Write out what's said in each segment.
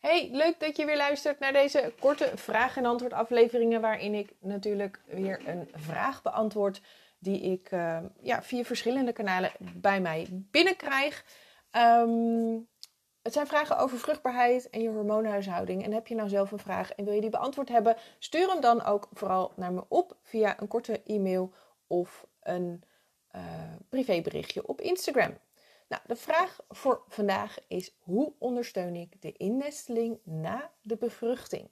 Hey, leuk dat je weer luistert naar deze korte vraag- en antwoord afleveringen waarin ik natuurlijk weer een vraag beantwoord die ik uh, ja, via verschillende kanalen bij mij binnenkrijg. Um, het zijn vragen over vruchtbaarheid en je hormoonhuishouding. En heb je nou zelf een vraag en wil je die beantwoord hebben, stuur hem dan ook vooral naar me op via een korte e-mail of een uh, privéberichtje op Instagram. Nou, de vraag voor vandaag is: hoe ondersteun ik de innesteling na de bevruchting?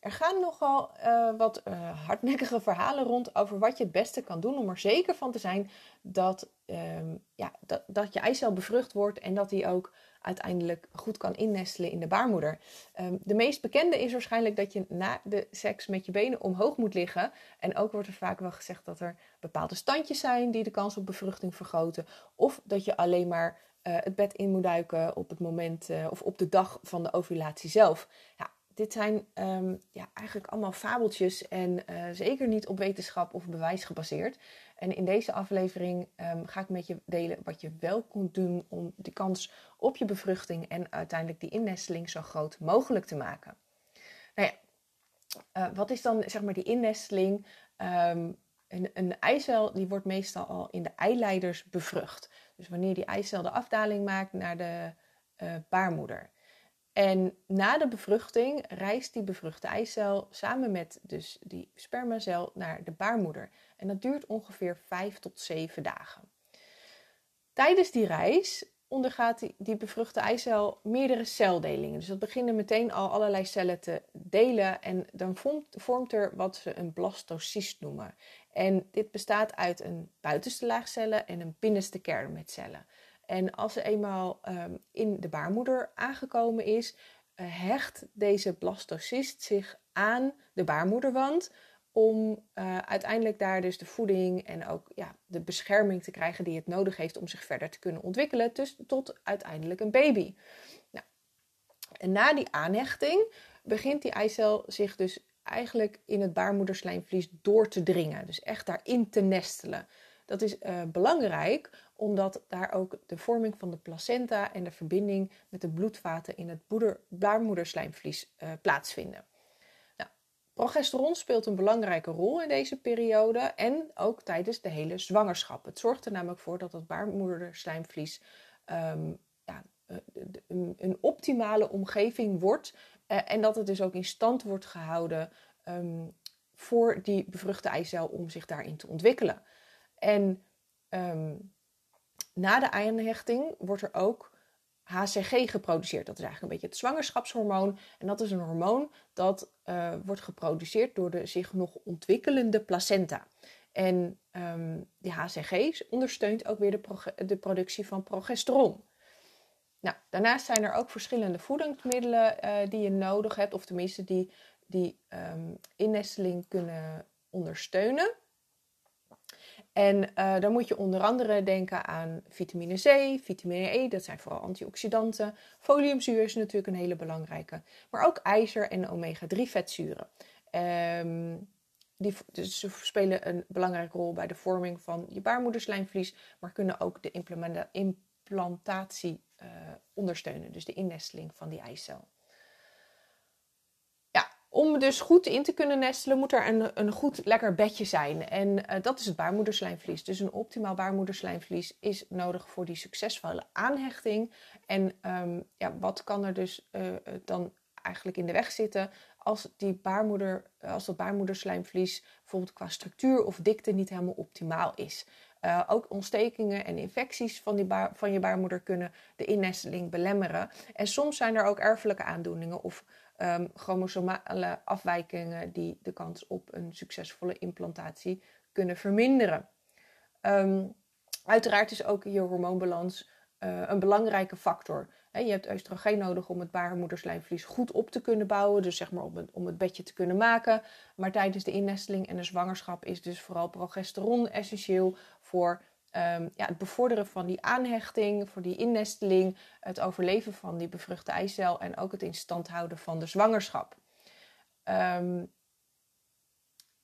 Er gaan nogal uh, wat uh, hardnekkige verhalen rond over wat je het beste kan doen om er zeker van te zijn dat, um, ja, dat, dat je eicel bevrucht wordt en dat die ook uiteindelijk goed kan innestelen in de baarmoeder. Um, de meest bekende is waarschijnlijk dat je na de seks met je benen omhoog moet liggen. En ook wordt er vaak wel gezegd dat er bepaalde standjes zijn die de kans op bevruchting vergroten. Of dat je alleen maar uh, het bed in moet duiken op het moment of op de dag van de ovulatie zelf. Ja, dit zijn um, ja, eigenlijk allemaal fabeltjes en uh, zeker niet op wetenschap of bewijs gebaseerd. En in deze aflevering um, ga ik met je delen wat je wel kunt doen om de kans op je bevruchting en uiteindelijk die innesteling zo groot mogelijk te maken. Nou ja, uh, wat is dan zeg maar die innesteling? Um, een, een eicel die wordt meestal al in de eileiders bevrucht. Dus wanneer die eicel de afdaling maakt naar de uh, baarmoeder. En na de bevruchting reist die bevruchte eicel samen met dus die spermacel naar de baarmoeder. En dat duurt ongeveer 5 tot 7 dagen. Tijdens die reis ondergaat die, bevruchte eicel meerdere celdelingen. Dus dat beginnen meteen al allerlei cellen te delen en dan vormt, vormt er wat ze een blastocyst noemen. En dit bestaat uit een buitenste laag cellen en een binnenste kern met cellen. En als ze eenmaal um, in de baarmoeder aangekomen is, uh, hecht deze blastocyst zich aan de baarmoederwand om uh, uiteindelijk daar dus de voeding en ook ja, de bescherming te krijgen die het nodig heeft om zich verder te kunnen ontwikkelen, dus tot uiteindelijk een baby. Nou, en na die aanhechting begint die eicel zich dus eigenlijk in het baarmoederslijmvlies door te dringen, dus echt daarin te nestelen. Dat is uh, belangrijk omdat daar ook de vorming van de placenta en de verbinding met de bloedvaten in het baarmoederslijmvlies uh, plaatsvinden. Nou, progesteron speelt een belangrijke rol in deze periode en ook tijdens de hele zwangerschap. Het zorgt er namelijk voor dat het baarmoederslijmvlies um, ja, een, een, optimale omgeving wordt en dat het dus ook in stand wordt gehouden um, voor die bevruchte eicel om zich daarin te ontwikkelen. En um, na de aanhechting wordt er ook HCG geproduceerd. Dat is eigenlijk een beetje het zwangerschapshormoon. En dat is een hormoon dat uh, wordt geproduceerd door de zich nog ontwikkelende placenta. En um, die HCG ondersteunt ook weer de, de, productie van progesteron. Nou, daarnaast zijn er ook verschillende voedingsmiddelen uh, die je nodig hebt, of tenminste die, die um, innesteling kunnen ondersteunen. En uh, dan moet je onder andere denken aan vitamine C, vitamine E, dat zijn vooral antioxidanten. Foliumzuur is natuurlijk een hele belangrijke. Maar ook ijzer en omega-3 vetzuren. Um, die dus ze spelen een belangrijke rol bij de vorming van je baarmoederslijmvlies, maar kunnen ook de implantatie uh, ondersteunen, dus de innesteling van die eicel. Om dus goed in te kunnen nestelen, moet er een, een goed lekker bedje zijn. En uh, dat is het baarmoederslijmvlies. Dus een optimaal baarmoederslijmvlies is nodig voor die succesvolle aanhechting. En um, ja, wat kan er dus uh, dan eigenlijk in de weg zitten als, die baarmoeder, als dat baarmoederslijmvlies bijvoorbeeld qua structuur of dikte niet helemaal optimaal is. Uh, ook ontstekingen en infecties van, die van je baarmoeder kunnen de innesteling belemmeren. En soms zijn er ook erfelijke aandoeningen of um, chromosomale afwijkingen die de kans op een succesvolle implantatie kunnen verminderen. Um, uiteraard is ook je hormoonbalans uh, een belangrijke factor. Je hebt oestrogeen nodig om het baarmoederslijmvlies goed op te kunnen bouwen, dus zeg maar om het, bedje te kunnen maken. Maar tijdens de innesteling en de zwangerschap is dus vooral progesteron essentieel voor um, ja, het bevorderen van die aanhechting, voor die innesteling, het overleven van die bevruchte eicel en ook het in stand houden van de zwangerschap. Um,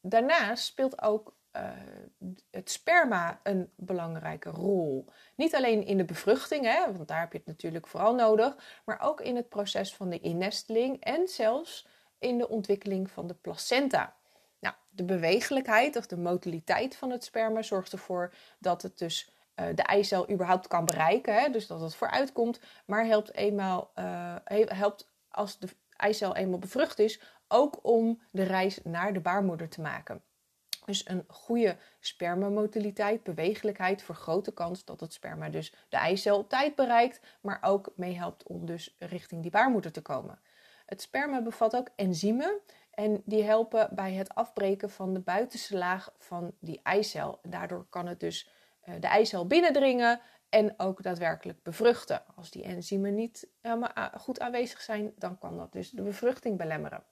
daarnaast speelt ook het sperma een belangrijke rol. Niet alleen in de bevruchting, hè, want daar heb je het natuurlijk vooral nodig, maar ook in het proces van de innesteling en zelfs in de ontwikkeling van de placenta. Nou, de bewegelijkheid of de motiliteit van het sperma zorgt ervoor dat het dus uh, de eicel überhaupt kan bereiken, hè, dus dat het vooruit komt, maar helpt, eenmaal, uh, helpt als de eicel eenmaal bevrucht is, ook om de reis naar de baarmoeder te maken. Dus een goede spermamotiliteit, bewegelijkheid, vergroot de kans dat het sperma dus de eicel op tijd bereikt, maar ook meehelpt om dus richting die baarmoeder te komen. Het sperma bevat ook enzymen en die helpen bij het afbreken van de buitenste laag van die eicel. Daardoor kan het dus uh, de eicel binnendringen en ook daadwerkelijk bevruchten. Als die enzymen niet helemaal goed aanwezig zijn, dan kan dat dus de bevruchting belemmeren.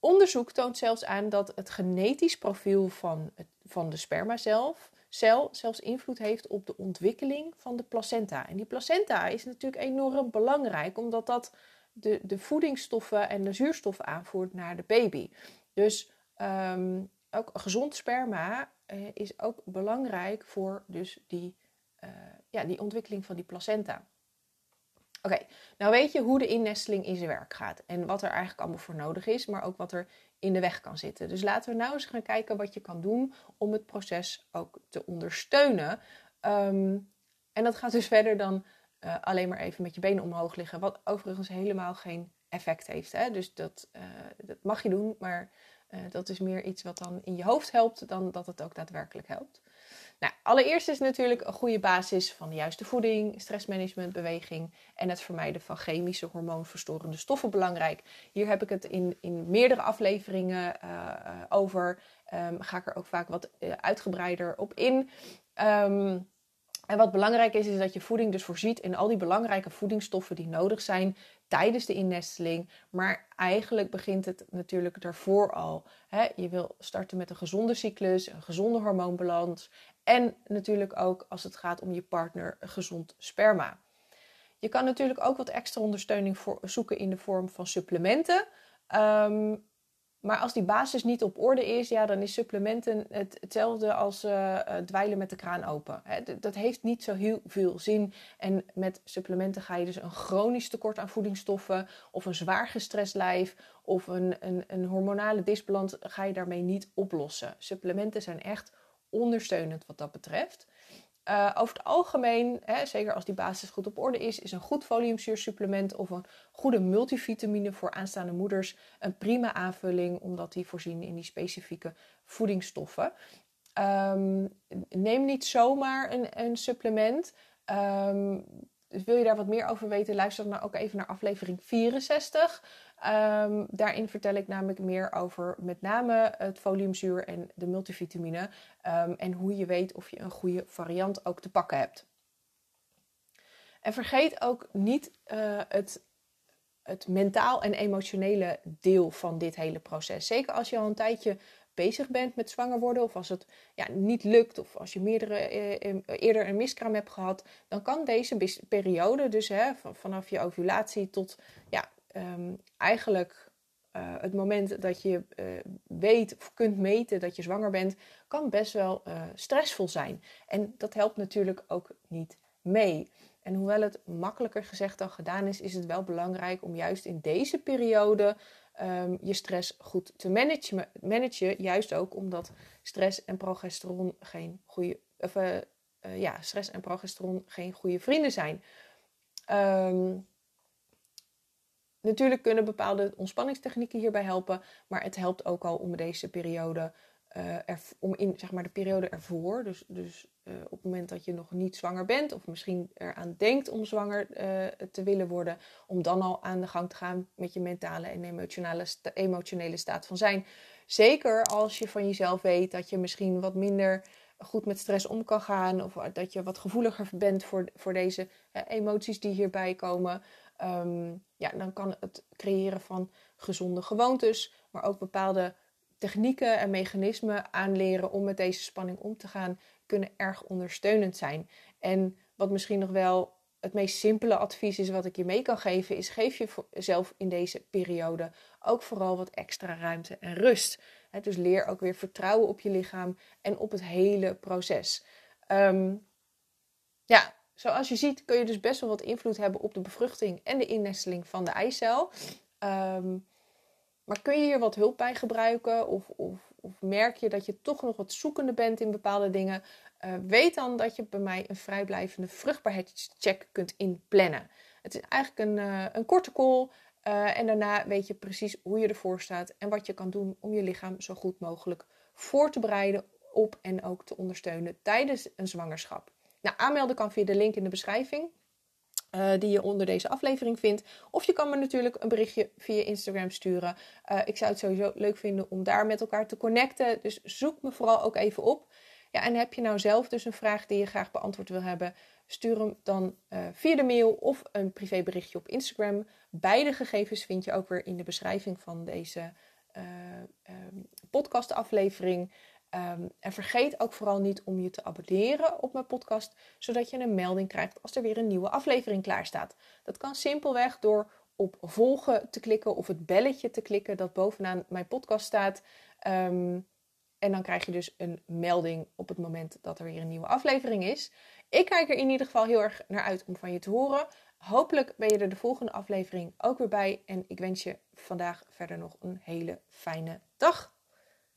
Onderzoek toont zelfs aan dat het genetisch profiel van, het, van de sperma zelf, cel zelfs invloed heeft op de ontwikkeling van de placenta. En die placenta is natuurlijk enorm belangrijk, omdat dat de, de voedingsstoffen en de zuurstoffen aanvoert naar de baby. Dus um, ook gezond sperma uh, is ook belangrijk voor dus die, uh, ja, die ontwikkeling van die placenta. Oké, nou weet je hoe de innesteling in zijn werk gaat en wat er eigenlijk allemaal voor nodig is, maar ook wat er in de weg kan zitten. Dus laten we nou eens gaan kijken wat je kan doen om het proces ook te ondersteunen. Um, en dat gaat dus verder dan uh, alleen maar even met je benen omhoog liggen, wat overigens helemaal geen effect heeft. Hè? Dus dat, uh, dat mag je doen, maar uh, dat is meer iets wat dan in je hoofd helpt dan dat het ook daadwerkelijk helpt. Nou, allereerst is natuurlijk een goede basis van de juiste voeding, stressmanagement, beweging en het vermijden van chemische hormoonverstorende stoffen belangrijk. Hier heb ik het in, in meerdere afleveringen uh, over. Um, ga ik er ook vaak wat uh, uitgebreider op in. Um, en wat belangrijk is, is dat je voeding dus voorziet in al die belangrijke voedingsstoffen die nodig zijn tijdens de innesteling. Maar eigenlijk begint het natuurlijk daarvoor al. Je wil starten met een gezonde cyclus, een gezonde hormoonbalans. En natuurlijk ook als het gaat om je partner, gezond sperma. Je kan natuurlijk ook wat extra ondersteuning zoeken in de vorm van supplementen. Um, maar als die basis niet op orde is, ja, dan is supplementen het, hetzelfde als uh, dweilen met de kraan open. dat heeft niet zo heel veel zin. En met supplementen ga je dus een chronisch tekort aan voedingsstoffen of een zwaar gestrest lijf of een, een, een hormonale disbalans ga je daarmee niet oplossen. Supplementen zijn echt ondersteunend wat dat betreft. Uh, over het algemeen, hè, zeker als die basis goed op orde is, is een goed foliumzuursupplement of een goede multivitamine voor aanstaande moeders een prima aanvulling, omdat die voorzien in die specifieke voedingsstoffen. Um, neem niet zomaar een, een supplement. Um, wil je daar wat meer over weten, luister dan ook even naar aflevering 64. Um, daarin vertel ik namelijk meer over met name het foliumzuur en de multivitamine. Um, en hoe je weet of je een goede variant ook te pakken hebt. En vergeet ook niet uh, het, het mentaal en emotionele deel van dit hele proces. Zeker als je al een tijdje bezig bent met zwanger worden, of als het ja, niet lukt, of als je meerdere, eh, eerder een miskraam hebt gehad, dan kan deze periode, dus hè, vanaf je ovulatie tot ja, um, eigenlijk uh, het moment dat je uh, weet of kunt meten dat je zwanger bent, kan best wel uh, stressvol zijn. En dat helpt natuurlijk ook niet mee. En hoewel het makkelijker gezegd dan gedaan is, is het wel belangrijk om juist in deze periode um, je stress goed te managen, managen. Juist ook omdat stress en progesteron geen goede, of, ja, stress en progesteron geen goede vrienden zijn. Um, Natuurlijk kunnen bepaalde ontspanningstechnieken hierbij helpen, maar het helpt ook al om deze periode, uh, er, om in zeg maar de periode ervoor, dus, dus uh, op het moment dat je nog niet zwanger bent of misschien eraan denkt om zwanger uh, te willen worden, om dan al aan de gang te gaan met je mentale en emotionele, emotionele staat van zijn. Zeker als je van jezelf weet dat je misschien wat minder goed met stress om kan gaan of dat je wat gevoeliger bent voor, voor deze emoties die hierbij komen. Um, ja, dan kan het creëren van gezonde gewoontes, maar ook bepaalde technieken en mechanismen aanleren om met deze spanning om te gaan, kunnen erg ondersteunend zijn. En wat misschien nog wel het meest simpele advies is wat ik je mee kan geven, is geef jezelf in deze periode ook vooral wat extra ruimte en rust. dus leer ook weer vertrouwen op je lichaam en op het hele proces. Ehm, ja, zoals je ziet kun je dus best wel wat invloed hebben op de bevruchting en de innesteling van de eicel. Ehm, maar kun je hier wat hulp bij gebruiken? Of, of, of, merk je dat je toch nog wat zoekende bent in bepaalde dingen? Uh, weet dan dat je bij mij een vrijblijvende vruchtbaarheidscheck kunt inplannen. Het is eigenlijk een, uh, een korte call. Uh, en daarna weet je precies hoe je ervoor staat en wat je kan doen om je lichaam zo goed mogelijk voor te bereiden op en ook te ondersteunen tijdens een zwangerschap. Nou, aanmelden kan via de link in de beschrijving. Uh, die je onder deze aflevering vindt. Of je kan me natuurlijk een berichtje via Instagram sturen. Uh, ik zou het sowieso leuk vinden om daar met elkaar te connecten. Dus zoek me vooral ook even op. Ja, en heb je nou zelf dus een vraag die je graag beantwoord wil hebben, stuur hem dan uh, via de mail of een privéberichtje op Instagram. Beide gegevens vind je ook weer in de beschrijving van deze podcastaflevering. Um, en vergeet ook vooral niet om je te abonneren op mijn podcast, zodat je een melding krijgt als er weer een nieuwe aflevering klaar staat. Dat kan simpelweg door op volgen te klikken of het belletje te klikken dat bovenaan mijn podcast staat. Um, en dan krijg je dus een melding op het moment dat er weer een nieuwe aflevering is. Ik kijk er in ieder geval heel erg naar uit om van je te horen. Hopelijk ben je er de volgende aflevering ook weer bij. En ik wens je vandaag verder nog een hele fijne dag.